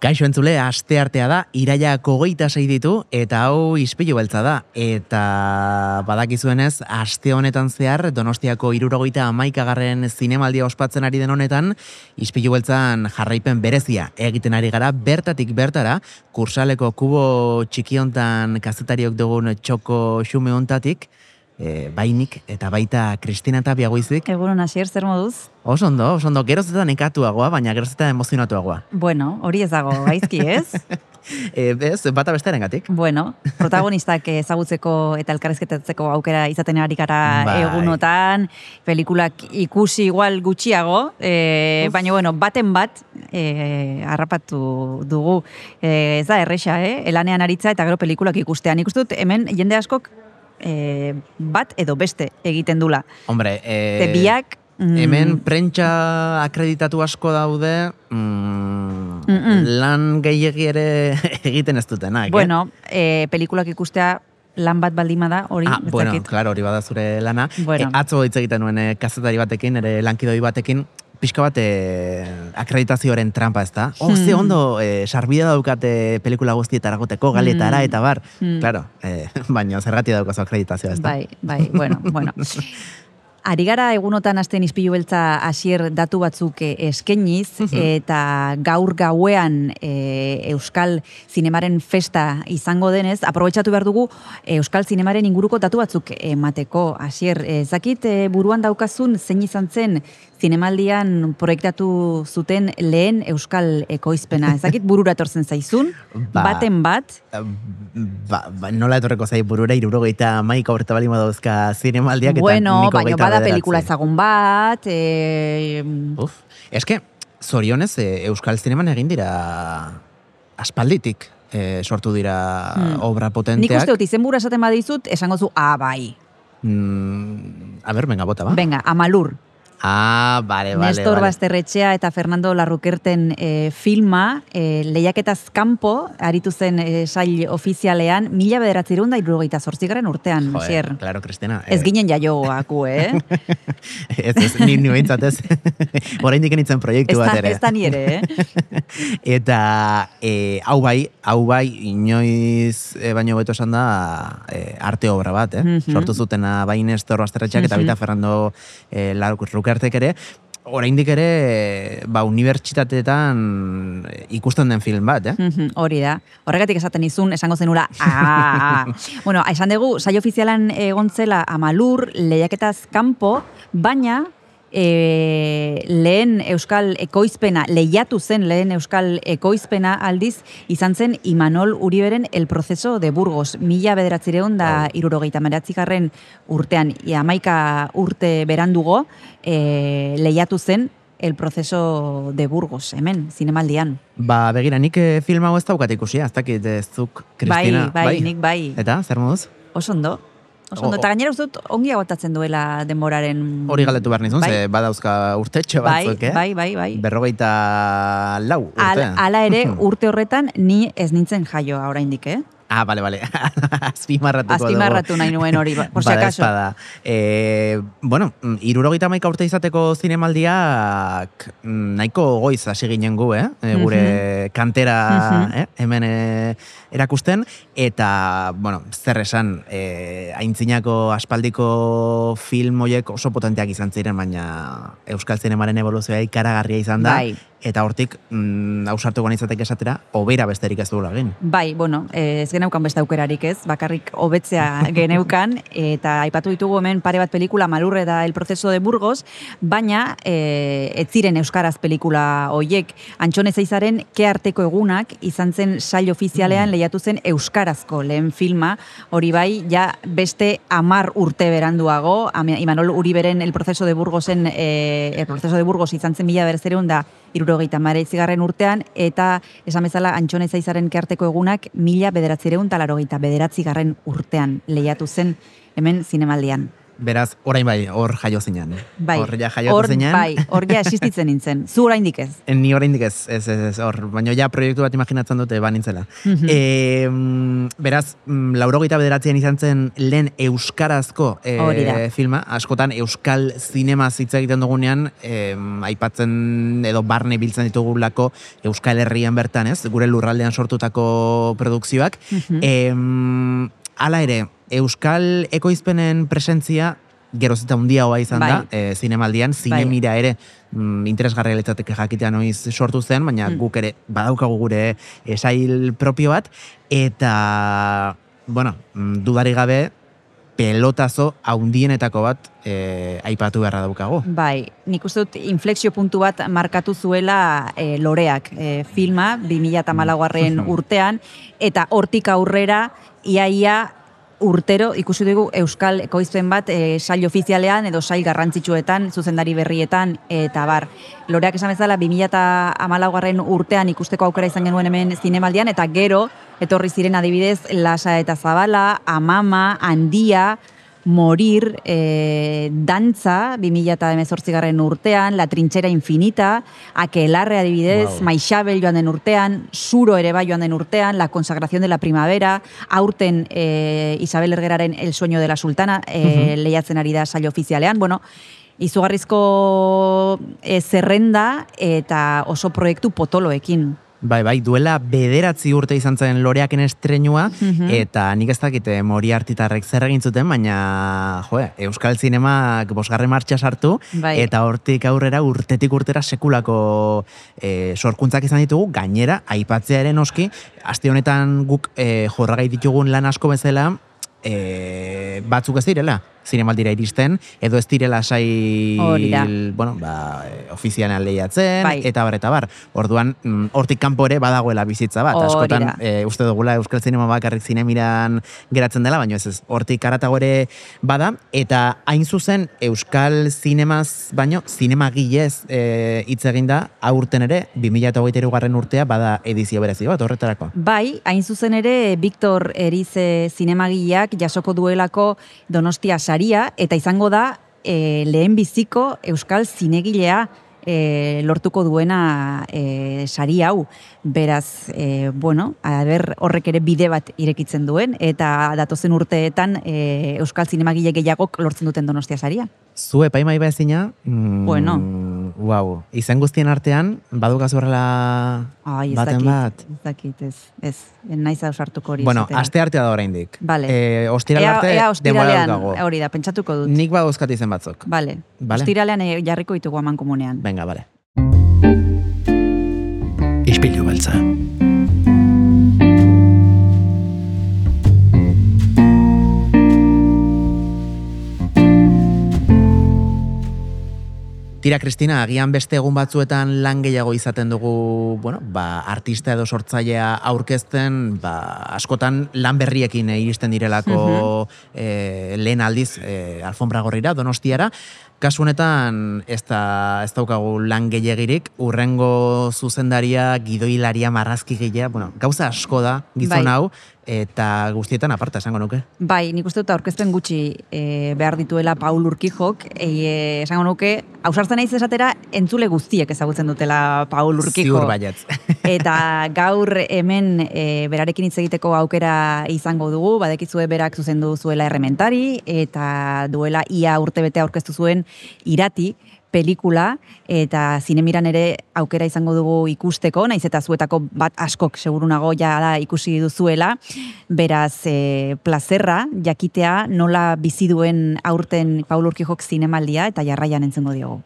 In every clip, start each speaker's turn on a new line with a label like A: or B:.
A: Kaixo entzule, aste artea da, iraiak hogeita sei ditu, eta hau ispilu beltza da. Eta badakizuenez, aste honetan zehar, donostiako irurogeita amaikagarren zinemaldia ospatzen ari den honetan, ispilu beltzan jarraipen berezia egiten ari gara, bertatik bertara, kursaleko kubo txikiontan kazetariok dugun txoko xume ontatik, e, bainik eta baita Kristina eta biagoizik.
B: Egunon, asier, zer moduz?
A: Oso ondo, oso ondo, geroz eta nekatuagoa, baina geroz eta emozionatuagoa.
B: Bueno, hori ez dago, gaizki ez?
A: e, bez, bata bestaren gatik.
B: Bueno, protagonistak ezagutzeko eta elkarrezketatzeko aukera izaten ari gara bai. egunotan, pelikulak ikusi igual gutxiago, e, baina bueno, baten bat, e, harrapatu dugu, e, ez da, erresa, eh? elanean aritza eta gero pelikulak ikustean. Ikustut, hemen jende askok e, bat edo beste egiten dula.
A: Hombre,
B: e, biak,
A: mm, hemen prentsa akreditatu asko daude, mm, lan gehiagi ere egiten ez dutenak.
B: Eh? Bueno, e, pelikulak ikustea lan bat baldima da, hori
A: ah, bueno, claro, hori bada zure lana. Bueno. E, atzo hitz egiten nuen e, kazetari batekin, ere lankidoi batekin, pixka bat eh, akreditazioaren trampa ez da. Oh, ze hmm. ondo, eh, sarbida daukate pelikula guztietara goteko, galetara, hmm. eta bar. Hmm. Claro, eh, baina zergatia daukazu akreditazioa ez da.
B: Bai, bai, bueno, bueno. Ari gara egunotan azten izpilu beltza asier datu batzuk eskeniz, eta gaur gauean e, Euskal Zinemaren festa izango denez, aprobetsatu behar dugu Euskal Zinemaren inguruko datu batzuk emateko. Asier, ezakit e, buruan daukazun zein izan zen zinemaldian proiektatu zuten lehen euskal ekoizpena. Ezakit burura etortzen zaizun, ba, baten bat?
A: Ba, ba, nola etorreko zai burura, irurogeita maika horreta bali dauzka zinemaldiak.
B: Bueno, baina bada pelikula ezagun bat.
A: E... Uf, eske, zorionez, e, euskal zineman egin dira aspalditik e, sortu dira hmm. obra potenteak.
B: Nik uste dut, izenbura esaten badizut, esango zu, ah, bai.
A: Mm, a ber, venga, bota, ba?
B: Venga, amalur.
A: Ah, vale, vale.
B: Nestor
A: vale.
B: Basterretxea eta Fernando Larrukerten e, filma, e, lehiaketaz kanpo, aritu zen e, sail ofizialean, mila bederatzerun da irurogeita zortzigaren urtean,
A: Joder,
B: xier.
A: Claro, Cristina.
B: Ez ginen jaioaku, eh?
A: ez, ez, ni, ni behintzat ez. Hora indiken itzen proiektu bat ere.
B: Ez da nire, eh?
A: eta, e, hau bai, hau bai, inoiz e, baino beto esan da, e, arte obra bat, eh? Mm -hmm. Sortu zutena bai Nestor Basterretxeak eta mm -hmm. Fernando e, Larrukerten elkartek ere, oraindik ere ba unibertsitateetan ikusten den film bat, eh?
B: hori da. Horregatik esaten izun esango zenula. Ah. bueno, esan dugu saio ofizialan egontzela Amalur lehiaketaz kanpo, baina e, lehen euskal ekoizpena, lehiatu zen lehen euskal ekoizpena aldiz, izan zen Imanol Uriberen el proceso de Burgos. Mila bederatzireun da irurogeita meratzikarren urtean, amaika urte berandugo, e, lehiatu zen el proceso de Burgos, hemen, zinemaldian.
A: Ba, begira, nik eh, film hau ez daukat ikusi, ez dakit ez zuk, Kristina.
B: Bai, bai, bai, nik bai.
A: Eta, zer moduz?
B: Osondo. Oso, eta gainera uste dut ongi agotatzen duela denboraren...
A: Hori galdetu behar nizun, bai. ze badauzka urtetxo
B: bai,
A: batzuk, eh?
B: Bai, bai, bai.
A: Berrogeita lau urte.
B: Al, ala ere urte horretan ni ez nintzen jaioa oraindik, eh?
A: Ah, vale, vale. Azpimarratuko.
B: Azpimarratu nahi nuen hori, por si acaso.
A: Bada, eh, bueno, irurogita maika urte izateko zinemaldiak mm, nahiko goiz hasi ginen gu, eh? E, gure kantera eh? hemen eh, erakusten. Eta, bueno, zer esan, eh, aintzinako aspaldiko film oiek oso potenteak izan ziren, baina Euskal Zinemaren evoluzioa ikaragarria izan da.
B: Bai
A: eta hortik mm, ausartu ganizatek esatera, obera besterik ez duela egin.
B: Bai, bueno, ez geneukan beste aukerarik ez, bakarrik hobetzea geneukan, eta aipatu ditugu hemen pare bat pelikula Malurre da El proceso de Burgos, baina e, ez ziren Euskaraz pelikula hoiek, Antxone Zeizaren ke arteko egunak izan zen sail ofizialean mm. lehiatu zen Euskarazko lehen filma, hori bai, ja beste amar urte beranduago, Imanol Uriberen El proceso de Burgosen, e, El proceso de Burgos izan zen mila berzereun da, irurogeita mare zigarren urtean, eta esan bezala antxone zaizaren kearteko egunak mila bederatzireun talarogeita bederatzi garren urtean lehiatu zen hemen zinemaldian.
A: Beraz, orain bai, hor jaio zinean.
B: Bai,
A: Hor ja jaio
B: hor,
A: zinean.
B: bai, hor ja existitzen nintzen. Zu oraindik ez.
A: Ni oraindik ez, ez, ez, ez, hor, baina ja proiektu bat imaginatzen dute banintzela.
B: Mhm.
A: e, beraz, mm, laurogeita bederatzean izan zen lehen euskarazko e, filma, askotan euskal zinema hitz egiten dugunean, e, aipatzen edo barne biltzen ditugulako euskal herrian bertan, ez, gure lurraldean sortutako produkzioak.
B: Mhm.
A: Em, hala ere, euskal ekoizpenen presentzia geroz eta handiagoa izan da,
B: Bai.
A: e, zinemaldian, zinemira ere mm, interesgarria litzateke jakitea noiz sortu zen, baina
B: Mm.
A: guk ere badaukagu gure esail propio bat, eta, bueno, mm, dudari gabe, pelotazo haundienetako bat e, aipatu beharra daukagu.
B: Bai, nik uste dut inflexio puntu bat markatu zuela e, loreak e, filma, 2008
A: Mhm.
B: urtean, eta hortik aurrera, iaia urtero ikusi dugu Euskal ekoizpen bat e, sail ofizialean edo sail garrantzitsuetan, zuzendari berrietan, eta bar. Loreak esan bezala, 2008 urtean ikusteko aukera izan genuen hemen zinemaldian, eta gero, etorri ziren adibidez, Lasa eta Zabala, Amama, Handia, Morir, e, Dantza, 2018 garren urtean, La Trinchera Infinita, Akelarre adibidez,
A: Wow.
B: Maixabel joan den urtean, Suro ere bai joan den urtean, La Consagración de la Primavera, aurten e, Isabel Ergeraren El Sueño de la Sultana, e, lehiatzen ari da saio ofizialean, bueno, izugarrizko e, zerrenda eta oso proiektu potoloekin.
A: Bai, bai, duela bederatzi urte izan zen loreaken estrenua,
B: Mhm.
A: eta nik ez dakite mori artitarrek zer egin zuten, baina, jo, Euskal Zinemak bosgarren martxa sartu,
B: Bai.
A: eta hortik aurrera urtetik urtera sekulako e, sorkuntzak izan ditugu, gainera, aipatzea ere noski, aste honetan guk e, jorragai ditugun lan asko bezala, e, batzuk ez direla, zinemaldira iristen, edo ez direla sai, bueno, ba, ofizialan lehiatzen,
B: Bai.
A: eta bar, eta bar. Orduan, mm, hortik kanpo ere badagoela bizitza bat.
B: Hori
A: Askotan, e, uste dugula Euskal Zinema bakarrik zinemiran geratzen dela, baina ez ez, hortik aratago ere bada, eta hain zuzen Euskal Zinemaz, baino, zinema gilez e, hitz egin da, aurten ere, 2008 garren urtea, bada edizio berezi bat, horretarako.
B: Bai, hain zuzen ere, Victor Erize zinemagileak jasoko duelako Donostia saria, eta izango da e, lehen biziko Euskal zinegilea e, lortuko duena e, sari hau. Beraz, e, bueno, a ber, horrek ere bide bat irekitzen duen, eta datozen urteetan e, Euskal zinemagile gehiagok lortzen duten Donostia saria.
A: Zu epaimai bezina, mm,
B: Bueno.
A: wow, izen guztien artean, badukaz horrela
B: Ai,
A: baten
B: dakit,
A: bat.
B: ez dakit, ez, ez, naiz ausartuko hori
A: Bueno, aste artea da oraindik.
B: Vale.
A: E, ostiral
B: Ea,
A: arte,
B: ea ostiralean,
A: daukagu.
B: hori da, pentsatuko dut.
A: Nik badauzkat izen batzuk.
B: Vale.
A: Vale.
B: Ostiralean eh, jarriko ditugu aman komunean.
A: Venga, vale.
C: Ispilu beltza.
A: Tira, Kristina, agian beste egun batzuetan lan gehiago izaten dugu, bueno, ba, artista edo sortzailea aurkezten, ba, askotan lan berriekin iristen direlako eh, lehen aldiz eh, alfombra gorrira, donostiara. Kasu honetan ez, da, ez daukagu lan gehiagirik, urrengo zuzendaria, gidoilaria, marrazki gehiagia, bueno, gauza asko da gizon
B: Bai.
A: hau, eta guztietan aparta esango nuke.
B: Bai, nik uste dut aurkezpen gutxi e, behar dituela Paul Urkijok, e, esango nuke, hausartzen naiz esatera, entzule guztiek ezagutzen dutela Paul Urkijo.
A: Ziur baietz.
B: Eta gaur hemen e, berarekin hitz egiteko aukera izango dugu, badekizue berak zuzendu zuela errementari, eta duela ia urtebete aurkeztu zuen irati, pelikula, eta zinemiran ere aukera izango dugu ikusteko, naiz eta zuetako bat askok segurunago ja da ikusi duzuela, beraz e, plazerra jakitea nola bizi duen aurten Paul Urkijok zinemaldia eta jarraian entzengo diogu.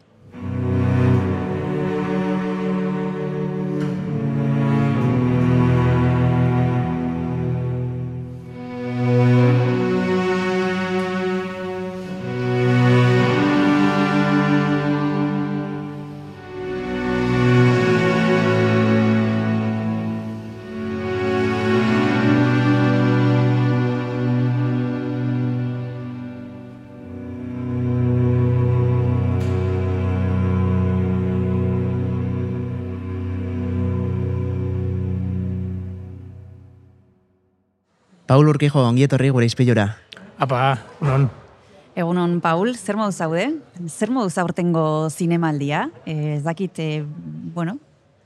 A: Paul Urkijo, ongietorri gure izpilura.
D: Apa, non,
B: Egunon, Paul, zer modu zaude? Zer modu zaurtengo zinemaldia? Ez dakit, e, bueno,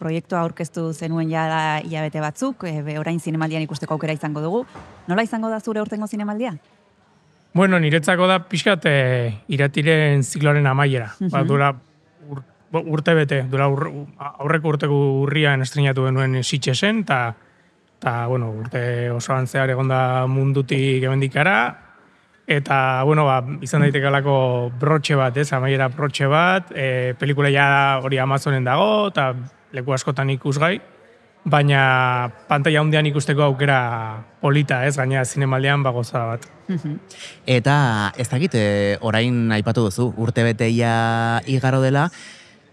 B: proiektua aurkeztu zenuen ja da hilabete batzuk, e, orain zinemaldian ikusteko aukera izango dugu. Nola izango da zure aurtengo zinemaldia?
C: Bueno, niretzako da pixkat e, iratiren zikloaren amaiera. Uh ba, dura ur, urte bete, dura ur, aurreko urteko urrian estrenatu genuen sitxesen, eta ta, bueno, urte osoan zehar egonda mundutik emendikara, Eta, bueno, ba, izan daiteke alako brotxe bat, ez, amaiera brotxe bat, e, pelikula ja hori Amazonen dago, eta leku askotan ikusgai, baina pantalla handian ikusteko aukera polita, ez, gaina zinemaldean bagoza bat.
A: Eta ez dakit, e, orain aipatu duzu, urte beteia igaro dela,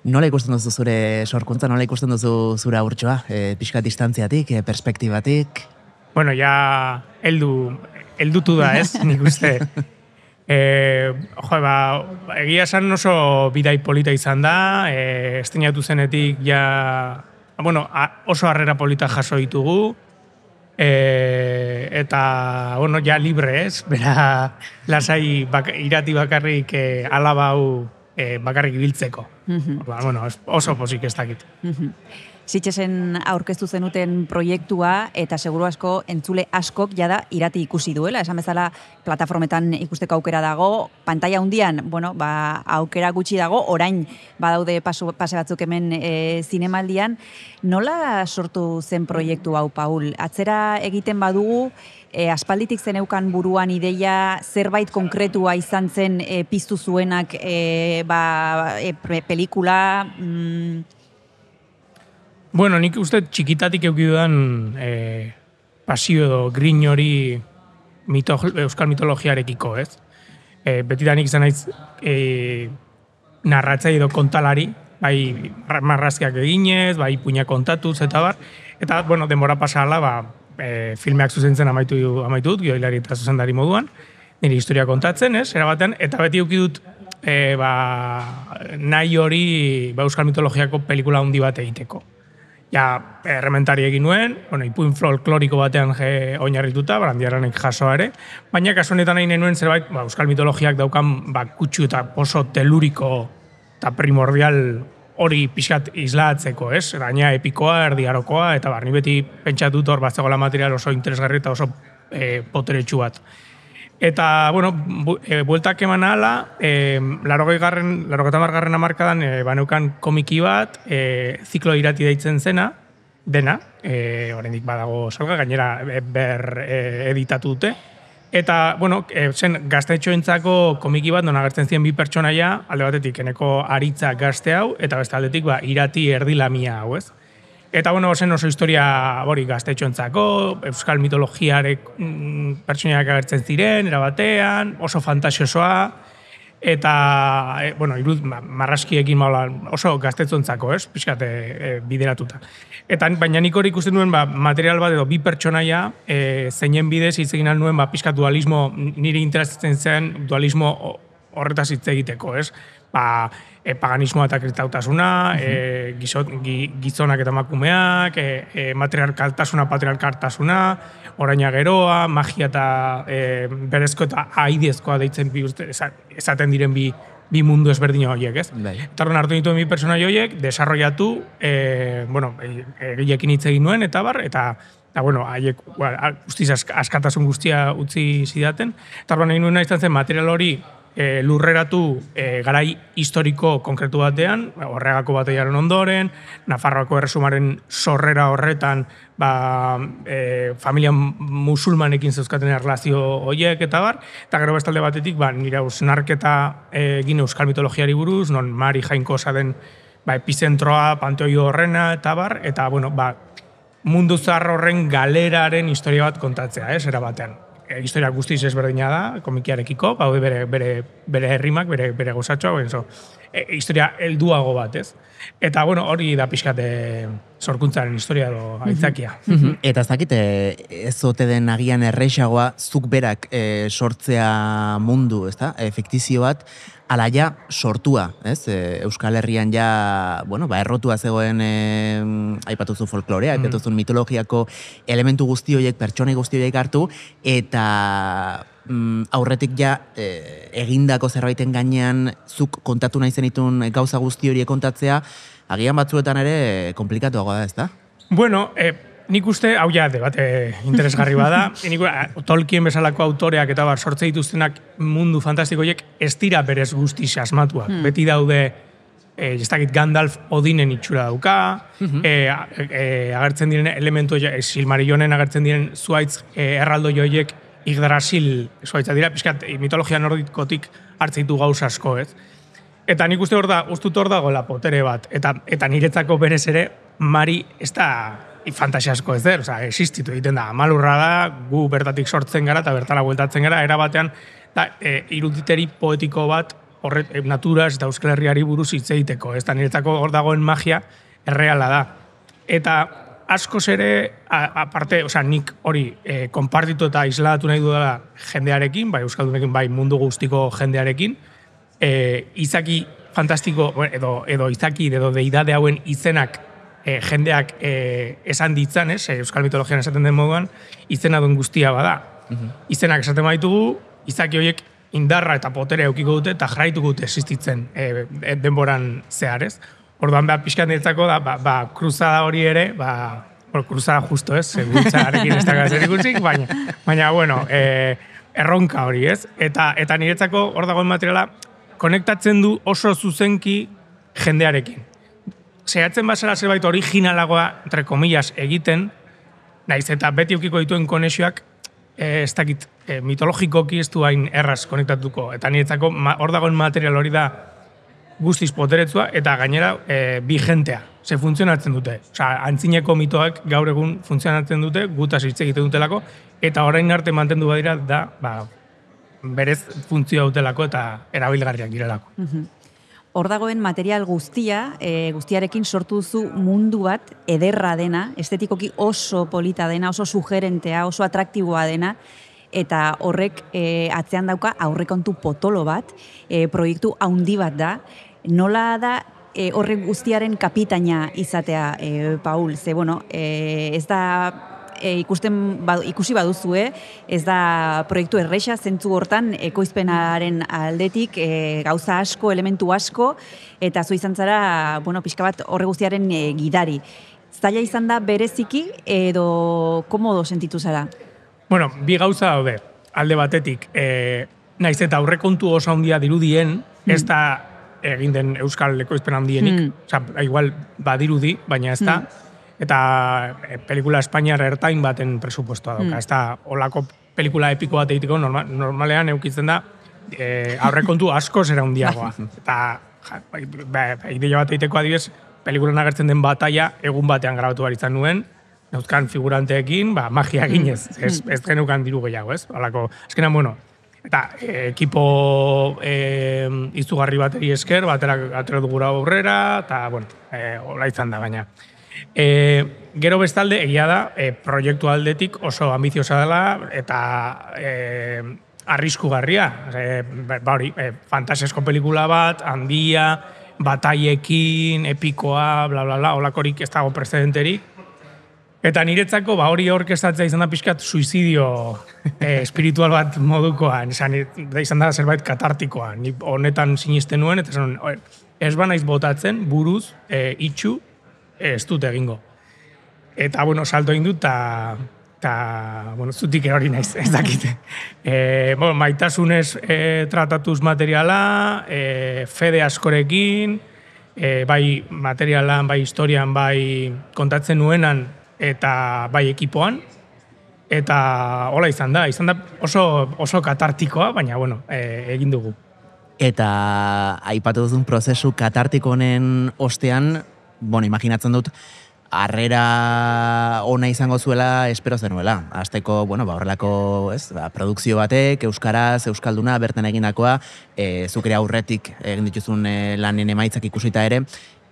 A: nola ikusten duzu zure sorkuntza, nola ikusten duzu zure aurtsoa, e, pixka distantziatik, e, perspektibatik?
C: Bueno, ja, heldu, eldutu da, ez? Nik uste. E, jo, ba, egia esan oso bidai polita izan da, e, estinatu zenetik ja, bueno, oso harrera polita jaso ditugu, e, eta, bueno, ja libre, ez? Bera, lasai bak, irati bakarrik e, alabau e, bakarrik biltzeko. Mm bueno, oso posik ez dakit. Mm
B: Sitxesen aurkeztu zenuten proiektua eta seguru asko entzule askok jada irati ikusi duela. Esan bezala plataformetan ikusteko aukera dago, pantalla hundian, bueno, ba, aukera gutxi dago, orain badaude pasu, pase batzuk hemen e, zinemaldian. Nola sortu zen proiektu hau, Paul? Atzera egiten badugu, e, aspalditik zeneukan buruan ideia zerbait konkretua izan zen e, piztu zuenak e, ba, e, pelikula... Mm,
C: Bueno, nik uste txikitatik eukidudan e, pasio edo grin hori mito, euskal mitologiarekiko, ez? E, beti da nik naiz e, narratza edo kontalari, bai marrazkiak eginez, bai puina kontatuz eta bar, eta, bueno, denbora pasala, ba, e, filmeak zuzentzen amaitu, amaitu dut, gioilari eta zuzendari moduan, nire historia kontatzen, ez? Era batean, eta beti eukidut e, ba, nahi hori ba, euskal mitologiako pelikula handi bat egiteko ja errementari egin nuen, bueno, ipuin folkloriko batean je oinarrituta, brandiaranek jasoa ere, baina kasu honetan nahi nuen zerbait, ba, euskal mitologiak daukan ba, kutsu eta oso teluriko eta primordial hori pixkat islatzeko, ez? Gaina epikoa, erdiarokoa, eta barni beti pentsatut hor bat material oso interesgarri eta oso e, poteretsu bat. Eta, bueno, bu, e, bueltak eman ala, e, larogei garren, larogei garren amarkadan, e, baneukan komiki bat, e, ziklo irati daitzen zena, dena, e, oraindik badago salga, gainera ber e, editatu dute. Eta, bueno, e, zen gaztetxoentzako komiki bat, non agertzen ziren bi pertsonaia, alde batetik, eneko aritza gazte hau, eta beste aldetik, ba, irati erdilamia hau, ez? Eta bueno, zen oso historia hori gaztetxoentzako, euskal mitologiarek mm, pertsoniak agertzen ziren, erabatean, oso fantasiosoa, eta, e, bueno, irud, ma, marraskiekin maula oso gaztetxoentzako, ez, pixkate e, bideratuta. Eta baina nik hori ikusten duen ba, material bat edo bi pertsonaia e, zeinen bidez hitz egin nuen ba, pixka dualismo, niri interesatzen zen dualismo horretaz hitz egiteko, ez? Ba, e, paganismoa eta kristautasuna, e, gizonak eta makumeak, e, e, materialkaltasuna, patriarkaltasuna, oraina geroa, magia eta e, berezko eta aidiezkoa deitzen bi esaten diren bi, bi mundu ezberdin horiek, ez? Bai. Eta horren hartu dituen bi persona horiek, desarrollatu, e, bueno, egilekin hitz egin nuen, eta bar, eta eta bueno, haiek guztiz askatasun guztia utzi zidaten. Horren nahi nuen izan zen material hori e, lurreratu e, garai historiko konkretu batean, horregako bateiaren ondoren, Nafarroako erresumaren sorrera horretan, ba, e, familia musulmanekin zeuzkaten erlazio horiek eta bar, eta gero bestalde batetik, ba, nire usnarketa egin euskal mitologiari buruz, non Mari Jainko den ba, epizentroa, panteoi horrena eta bar, eta bueno, ba, mundu zarro horren galeraren historia bat kontatzea, ez, era batean e, historia guztiz ezberdina da, komikiarekiko, baude bere, bere, bere herrimak, bere, bere gozatxoa, benzo, e, historia helduago bat, ez? Eta, bueno, hori da pixkate sorkuntzaren historia do aitzakia.
A: Eta ez dakite, ez zote den agian erreixagoa, zuk berak e, sortzea mundu, ez da? Efektizio bat, ala ja sortua, ez? E, Euskal Herrian ja, bueno, ba, errotua zegoen e, aipatuzu folklorea,
C: Mm.
A: aipatuzu mitologiako elementu guzti horiek, pertsonei guzti horiek hartu, eta mm, aurretik ja e, egindako zerbaiten gainean zuk kontatu nahi zenitun gauza guzti horiek kontatzea, agian batzuetan ere komplikatuagoa da, ez da?
C: Bueno, eh, nik uste, hau ja, debate interesgarri bada, nik, ah, Tolkien bezalako autoreak eta bar sortze dituztenak mundu fantastikoiek ez dira berez guzti asmatuak. Beti daude, eh, ez dakit Gandalf Odinen itxura dauka, eh, a- eh, agertzen diren elementu, eh, Silmarillonen agertzen diren zuaitz eh, erraldo joiek Yggdrasil zuaitza dira, pixkat eh, mitologia nordikotik hartzen ditu gauza asko, ez? Eta nik uste hor da, ustut hor dagoela potere bat. Eta, eta niretzako berez ere, Mari ez da i- fantasia asko ez der, oza, existitu egiten da. Malurra da, gu bertatik sortzen gara eta bertara bueltatzen gara, era batean, da, e, iruditeri poetiko bat, horre, e, naturaz eta Euskal Herriari buruz hitz egiteko. Ez da, niretzako hor dagoen magia erreala da. Eta askoz ere, aparte, osea, nik hori e, konpartitu eta isladatu nahi dudala jendearekin, bai Euskaldunekin, bai mundu guztiko jendearekin, e, izaki fantastiko, edo, edo izaki edo deidade hauen izenak e, jendeak e, esan ditzan, ez, e, Euskal mitologian esaten den moduan, izena duen guztia bada. Izenak esaten baitugu, izaki horiek indarra eta potere eukiko dute eta jarraituko dute existitzen e, denboran zehar, ez? Orduan, behar pixkan diretzako da, ba, ba, kruzada hori ere, ba, bueno, kruzada justo, ez? Segurtzarekin ez da ikusik, baina, baina, bueno, e, erronka hori, ez? Eta, eta niretzako hor dagoen materiala konektatzen du oso zuzenki jendearekin. Zehatzen basara zerbait originalagoa, entre comillas, egiten, naiz eta beti eukiko dituen konexioak, eh, ez dakit, eh, mitologikoki ez du hain erraz konektatuko. Eta niretzako hor dagoen material hori da guztiz poteretzua, eta gainera e, bi jentea. Ze funtzionatzen dute. Osa, antzineko mitoak gaur egun funtzionatzen dute, gutaz hitz egiten dutelako, eta orain arte mantendu badira da, ba, berez funtzioa dutelako eta erabilgarriak direlako.
B: Hor dagoen material guztia, e, guztiarekin sortu duzu mundu bat ederra dena, estetikoki oso polita dena, oso sugerentea, oso atraktiboa dena, eta horrek e, atzean dauka aurrekontu potolo bat, e, proiektu haundi bat da, nola da e, horrek guztiaren kapitaina izatea, e, Paul, ze, bueno, e, ez da e, ikusten ba, ikusi baduzue, ez da proiektu erresa zentzu hortan ekoizpenaren aldetik e, gauza asko, elementu asko eta zu izan zara, bueno, pixka bat horre guztiaren e, gidari. Zaila izan da bereziki edo komodo sentitu zara?
C: Bueno, bi gauza daude. Alde batetik, e, naiz eta aurrekontu oso handia dirudien, ez da egin den Euskal Ekoizpen handienik.
B: Hmm.
C: Osa, igual badirudi, baina ez da. Eta e, pelikula Espainiar ertain baten presupuestoa dauka.
B: Hmm.
C: Ez da, olako pelikula epiko bat egiteko norma, normalean eukitzen da e, aurrekontu asko zera handiagoa. eta ja, ba, ba, ideia bat egiteko adibidez, pelikulan agertzen den bataia egun batean grabatu behar izan nuen, neuzkan figuranteekin, ba, magia ginez, ez, ez genukan diru gehiago, ez? Halako, azkenan, bueno, eta e, ekipo e, izugarri bateri esker, batera atera dugu aurrera, eta, bueno, e, hola izan da, baina. E, gero bestalde, egia da, e, proiektu aldetik oso ambiziosa dela, eta e, arriskugarria. E, ba hori, e, fantasiasko pelikula bat, handia, bataiekin, epikoa, bla, bla, bla, olakorik ez dago precedenterik. Eta niretzako, ba, hori orkestatzea izan da pixkat suizidio eh, espiritual bat modukoan, izan, da izan da zerbait katartikoa. Ni honetan sinisten nuen, eta nuen, ez ba naiz botatzen, buruz, eh, itxu, ez dut egingo. Eta, bueno, salto egin dut, eta, bueno, zutik erori naiz, ez dakit. E, bueno, maitasunez e, tratatuz materiala, e, fede askorekin, e, bai materialan, bai historian, bai kontatzen nuenan, eta bai ekipoan, eta hola izan da, izan da oso, oso katartikoa, baina, bueno, e, egin dugu.
A: Eta aipatu duzun prozesu katartiko honen ostean, bueno, imaginatzen dut, harrera ona izango zuela espero zenuela. Azteko, bueno, ba, horrelako, ez, ba, produkzio batek, euskaraz, euskalduna, bertan egindakoa, e, zuk ere aurretik egin dituzun e, lanen emaitzak ikusita ere,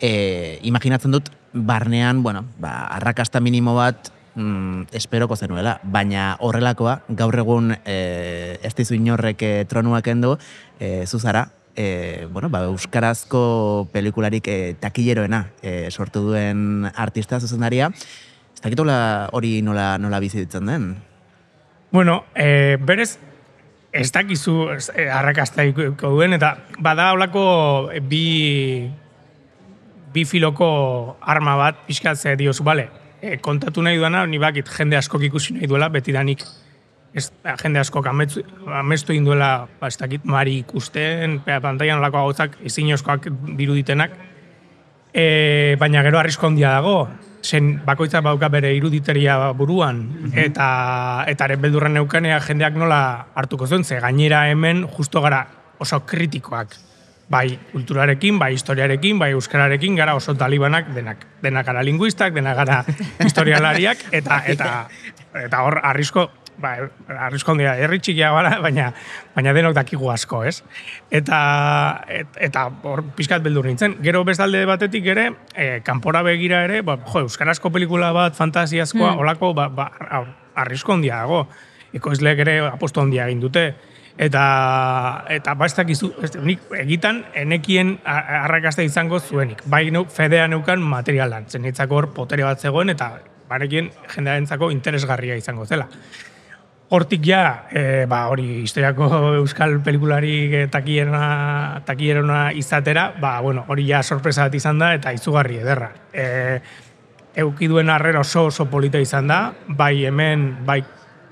A: e, imaginatzen dut, barnean, bueno, ba, arrakasta minimo bat, mm, esperoko zenuela, baina horrelakoa, gaur egun e, ez dizu inorrek e, tronuak endu, e, zuzara, e, bueno, ba, euskarazko pelikularik e, takilleroena e, sortu duen artista zuzendaria. Ez dakitola hori nola, nola bizitzen den?
C: Bueno, e, berez, ez dakizu ez, e, arrakastaiko duen, eta bada holako bi, bi filoko arma bat pixkatze diozu, bale, e, kontatu nahi duena, ni bakit jende askok ikusi nahi duela, betidanik ez, jende askok ametzu, amestu egin duela, ba, ez dakit, mari ikusten, pea, pantaian olako gauzak, izinozkoak diruditenak, e, baina gero arrisko handia dago, zen bakoitza bauka bere iruditeria buruan, eta eta ere beldurra neukanea jendeak nola hartuko zuen, ze gainera hemen justo gara oso kritikoak. Bai kulturarekin, bai historiarekin, bai euskararekin, gara oso talibanak, denak, denak gara linguistak, denak gara historialariak, eta eta eta hor arrisko, ba, arrisko handia, herri txikia gara, baina, baina denok dakigu asko, ez? Eta, et, eta hor pixkat beldur nintzen. Gero bestalde batetik ere, e, kanpora begira ere, ba, jo, euskarazko pelikula bat, fantasiazkoa,
B: Hmm.
C: olako, ba, ba, ar- arrisko handia dago. Ekoizleek ere aposto handia egin dute. Eta, eta ba, ez dakizu, ez, nik egitan, enekien arrakasta izango zuenik. Bai, neu, fedea neukan materialan, zen nitzako hor potere bat zegoen, eta barekin jendearentzako interesgarria izango zela. Hortik ja, e, ba, hori historiako euskal pelikularik takierona, takierona izatera, ba, bueno, hori ja sorpresa bat izan da eta izugarri ederra. E, euki duen harrera oso oso polita izan da, bai hemen, bai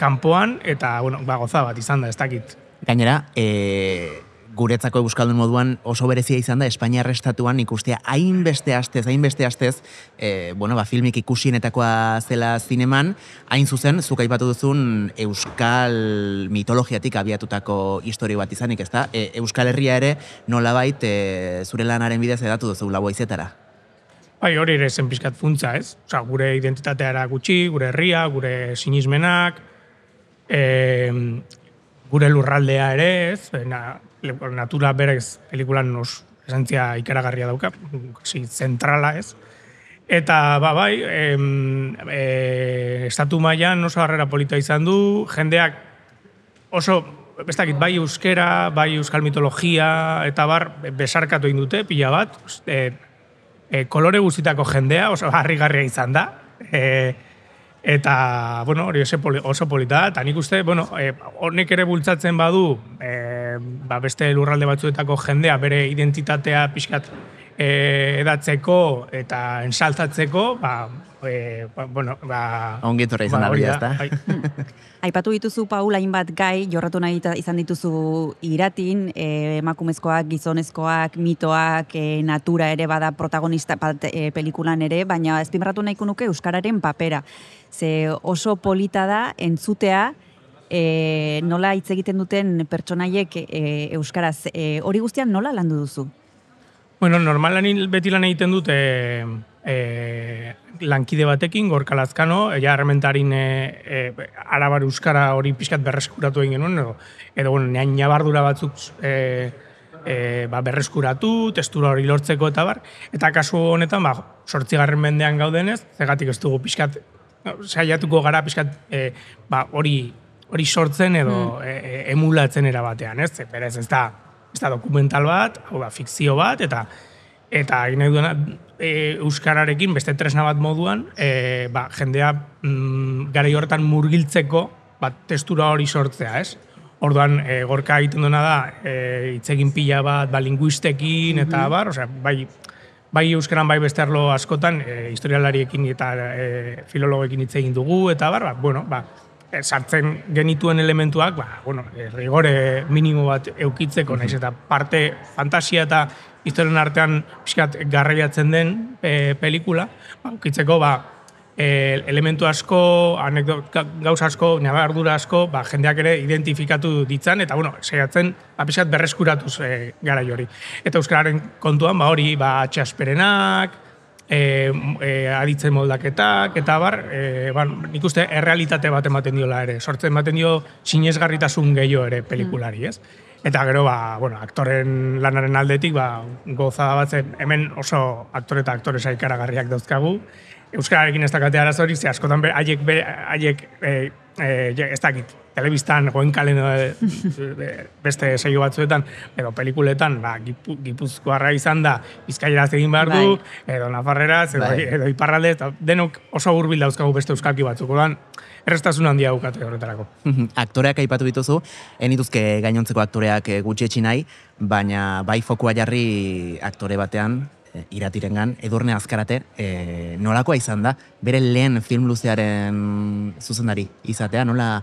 C: kanpoan, eta, bueno, ba, goza bat izan da, ez dakit.
A: Gainera, e, guretzako euskaldun moduan oso berezia izan da Espainiar estatuan ikustea hainbeste astez, hainbeste astez, e, bueno, ba, filmik ikusienetakoa zela zineman, hain zuzen, zuk aipatu duzun euskal mitologiatik abiatutako historio bat izanik, ezta? E, euskal Herria ere nolabait e, zure lanaren bidez edatu duzu laboa izetara.
C: Bai, hori ere zen pixkat funtza, ez? Osa, gure identitateara gutxi, gure herria, gure sinismenak, e, gure lurraldea ere, ez? Na, natura berez pelikulan nos esantzia ikaragarria dauka, kasi zentrala, ez? Eta, ba, bai, em, e, estatu mailan oso harrera polita izan du, jendeak oso, ez dakit, bai euskera, bai euskal mitologia, eta bar, besarkatu egin dute, pila bat, e, e, kolore guztitako jendea, oso harrigarria izan da. E, eta, bueno, hori oso, poli, oso polita eta nik uste, bueno, e, honek ere bultzatzen badu, e, ba, beste lurralde batzuetako jendea bere identitatea pixkat e, edatzeko eta ensaltatzeko, ba, e, ba, bueno, ba...
A: Ongi etorri izan da
C: hori
A: bera, ezta?
B: Aipatu dituzu Paul hainbat gai jorratu nahi izan dituzu iratin, e, emakumezkoak, gizonezkoak, mitoak, e, natura ere bada protagonista bat e, pelikulan ere, baina azpimarratu nahiko nuke euskararen papera. Ze oso polita da entzutea e, nola hitz egiten duten pertsonaiek e, euskaraz. E, hori guztian nola landu duzu?
C: Bueno, normalan beti lan egiten dut e, e, lankide batekin, gorka lazkano, ja herrementarin e, e, arabar euskara hori pixkat berreskuratu egin genuen, edo, edo bueno, nean nabardura batzuk e, e, ba, berreskuratu, testura hori lortzeko eta bar, eta kasu honetan, ba, sortzigarren mendean gaudenez, zegatik ez dugu pixkat, saiatuko gara pixkat e, ba, hori hori sortzen edo e, e, emulatzen era batean, ez? Ze, Berez ez da, ez da dokumental bat, hau da, fikzio bat, eta eta egin nahi duena e, euskararekin beste tresna bat moduan, e, ba, jendea mm, garai horretan murgiltzeko bat testura hori sortzea, ez? Orduan, e, gorka egiten duena da, e, itzegin pila bat, ba, linguistekin, eta bar, osea, bai, bai euskaran bai beste arlo askotan, e, historialariekin eta e, filologekin hitz egin dugu, eta bar, ba, bueno, ba, e, sartzen genituen elementuak, ba, bueno, e, rigore minimo bat eukitzeko, naiz eta parte fantasia eta historien artean pixkat garraiatzen den e, pelikula, ba, eukitzeko, ba, e, elementu asko, anekdota gauza asko, nabardura asko, ba, jendeak ere identifikatu ditzan, eta bueno, saiatzen ba, pixkat berreskuratuz e, garai hori. Eta Euskararen kontuan, ba, hori, ba, atxasperenak, e, e, aditzen moldaketak, eta bar, e, ba, nik uste errealitate bat ematen diola ere, sortzen ematen dio sinesgarritasun gehiago ere pelikulari, ez? Eta gero, ba, bueno, aktoren lanaren aldetik, ba, goza bat zen, hemen oso aktore eta aktoresa ikaragarriak dauzkagu, Euskararekin ez dakate arazorik, ze askotan be, haiek, be, haiek e, e, ez dakit, telebistan, goenkalen e, beste seio batzuetan, edo pelikuletan, ba, gipu, gipuzkoarra izan da, bizkaieraz egin behar du, edo nafarreraz, edo,
A: Bai.
C: edo iparralde, eta denok oso hurbil dauzkagu beste euskalki batzuk, orduan, errestasun handia daukate horretarako.
A: Mhm. aktoreak aipatu dituzu, enituzke gainontzeko aktoreak eh, gutxietsi nahi, baina bai fokua jarri aktore batean, eh, iratirengan, edurne azkarate, e, nolakoa izan da, bere lehen film luzearen zuzendari izatea, nola,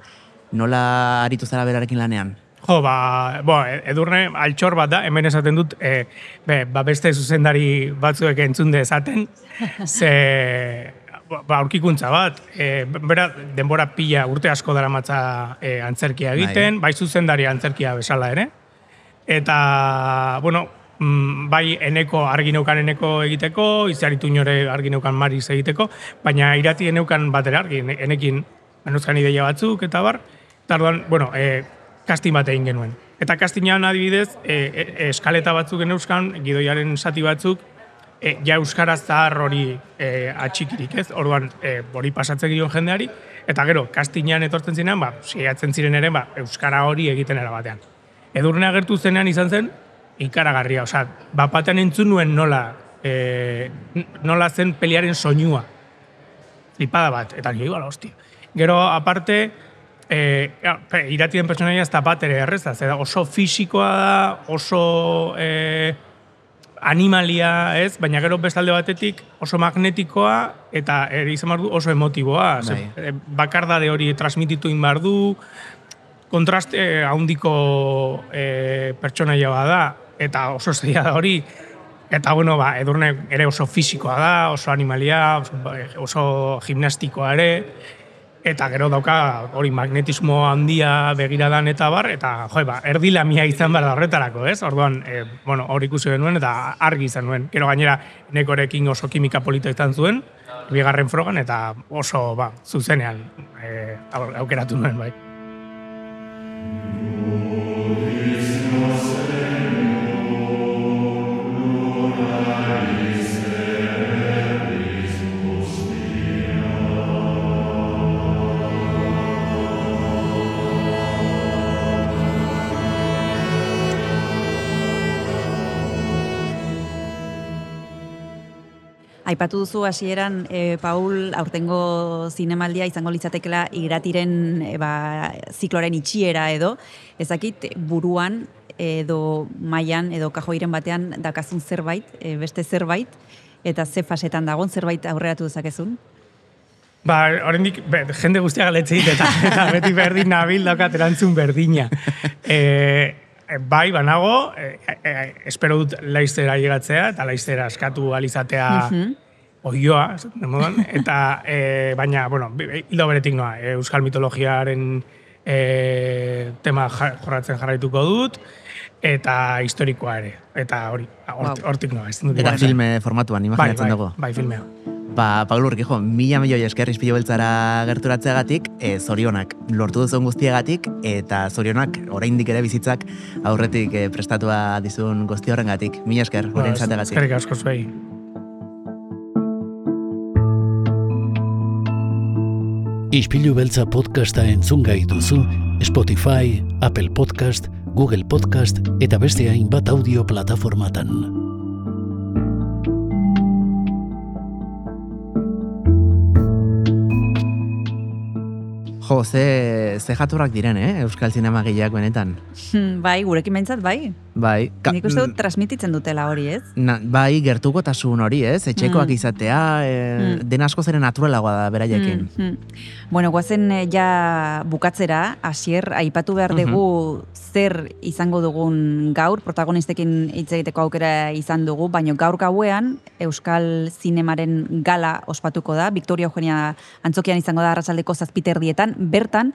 A: nola aritu zara berarekin lanean?
C: Jo, ba, bo, edurne altxor bat da, hemen esaten dut, e, be, ba beste zuzendari batzuek entzunde esaten, ze, ba, ba, aurkikuntza bat, e, bera, denbora pila urte asko dara matza e, antzerkia egiten, bai. zuzendari antzerkia bezala ere, eta, bueno, mm, bai eneko argi neukan eneko egiteko, izaritu inore argi neukan mariz egiteko, baina irati eneukan batera argi, ene- enekin manuzkan ideia batzuk, eta bar, eta orduan, bueno, e, casting bat egin genuen. Eta castingan adibidez, e, e, eskaleta batzuk eneuskan, gidoiaren sati batzuk, e, ja euskaraz zahar hori e, atxikirik, ez? Orduan, e, hori pasatzen gion jendeari, eta gero, castingan etortzen zinean, ba, saiatzen ziren ere, ba, euskara hori egiten era batean. Edurne agertu zenean izan zen, ikaragarria, osea, bat batean entzun nuen nola, e, nola zen peliaren soinua. Flipada bat, eta nire igual, hostia. Gero, aparte, e, iratien personaia ez da bat ere erreza, zera oso fisikoa da, oso e, animalia, ez? Baina gero bestalde batetik oso magnetikoa eta ere izan behar du oso emotiboa.
A: Bai.
C: e, bakardade hori transmititu egin behar du, kontraste handiko e, pertsonaia bada, eta oso zeia da hori, eta bueno, ba, edurne ere oso fisikoa da, oso animalia, oso, gimnastikoa ere, eta gero dauka hori magnetismo handia begiradan eta bar, eta jo, ba, erdi lamia izan behar da horretarako, ez? Orduan, e, bueno, hori ikusi genuen eta argi izan nuen. Gero gainera, nekorekin oso kimika polita izan zuen, bigarren frogan, eta oso, ba, zuzenean e, au- aukeratu nuen, bai.
B: Aipatu duzu hasieran e, Paul aurtengo zinemaldia izango litzatekela iratiren e, ba, zikloren itxiera edo, ezakit buruan edo mailan edo kajoiren batean dakazun zerbait, e, beste zerbait, eta ze fasetan dagon zerbait aurreratu dezakezun?
C: Ba, oraindik jende guztia galetzeit eta, eta beti berdin nabil daukat erantzun berdina. E, bai, banago, e, e, espero dut laiztera llegatzea eta laiztera askatu alizatea oioa, esaten den moduan, eta e, baina, bueno, hildo beretik noa, e, euskal mitologiaren e, tema jorratzen jarraituko dut, eta historikoa ere, eta hori, hort-
B: Wow.
C: hortik noa, ez dut
A: Eta filme formatuan,
C: bai,
A: imaginatzen
C: bai,
A: dugu.
C: bai, filmea.
A: Ba, Paul Urkijo, mila milioi esker izpilu beltzara gerturatzeagatik, e, zorionak lortu duzun guztiagatik, eta zorionak oraindik ere bizitzak aurretik e, prestatua dizun guzti horrengatik. Mila esker,
C: Ba,
A: horren zategatik.
C: Eskerrik asko zuei.
D: Ispilu beltza podcasta entzungai duzu Spotify, Apple Podcast, Google Podcast eta beste hainbat audio plataformatan.
A: Jo, ze, ze jaturrak diren, eh? Euskal zinema gehiak benetan.
B: bai, gurekin behintzat, bai.
A: Bai, ka-
B: Nik uste dut transmititzen dutela hori, ez?
A: Na, bai, gertukotasun hori, ez? Etxekoak
B: Mm.
A: izatea, e,
B: Mm.
A: den asko zeren naturalagoa da beraiekin.
B: Mm, mm. Bueno, guazen eh, ja bukatzera, hasier aipatu behar dugu zer izango dugun gaur, protagonistekin hitz egiteko aukera izan dugu, baina gaur gauean Euskal Zinemaren gala ospatuko da, Victoria Eugenia Antzokian izango da arratsaldeko zazpiterdietan, bertan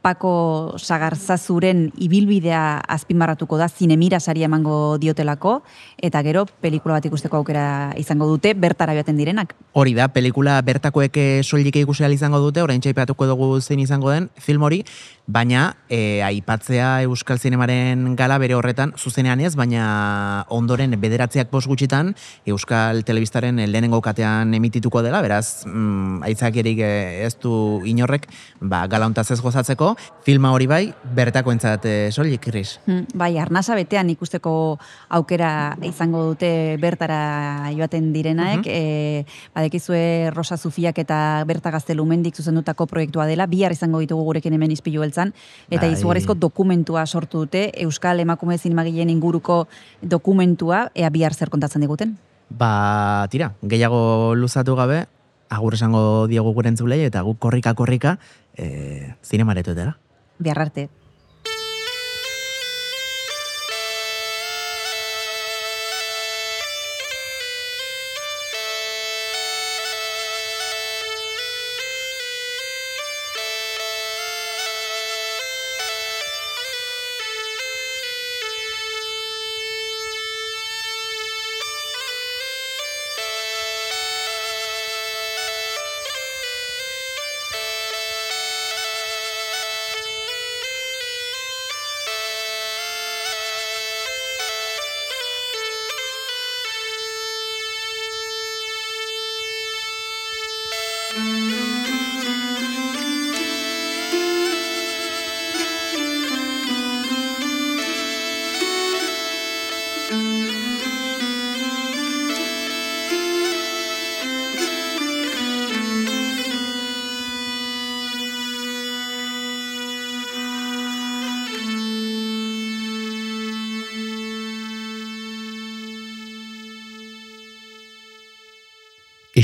B: Pako Sagarzazuren ibilbidea azpimarratuko da zinemira saria emango diotelako eta gero pelikula bat ikusteko aukera izango dute bertara joaten direnak.
A: Hori da, pelikula bertakoek eh, soilik ikusi izango dute, orain txaipatuko dugu zein izango den film hori, baina e, aipatzea Euskal Zinemaren gala bere horretan, zuzenean ez, baina ondoren bederatziak bost gutxitan Euskal Telebistaren lehenengo katean emitituko dela, beraz, mm, aitzakirik eh, ez du inorrek, ba, gala hontaz ez gozatzeko, filma hori bai, bertako entzat e, soilik, Kris.
B: Hmm, bai, arnasa betean ikusteko aukera izango dute bertara joaten direnaek, mm badekizue Rosa Zufiak eta Berta Gaztelumendik zuzendutako proiektua dela, bihar izango ditugu gurekin hemen izpilu beltzan, eta
A: Bai.
B: izugarrizko dokumentua sortu dute, Euskal Emakume Zinemagileen inguruko dokumentua, ea bihar zer kontatzen diguten.
A: Ba, tira, gehiago luzatu gabe, agur esango diogu gure entzulei, eta guk korrika-korrika e, zinemaretuetara.
B: Bihar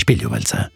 B: arte.
D: Ispilu beltza.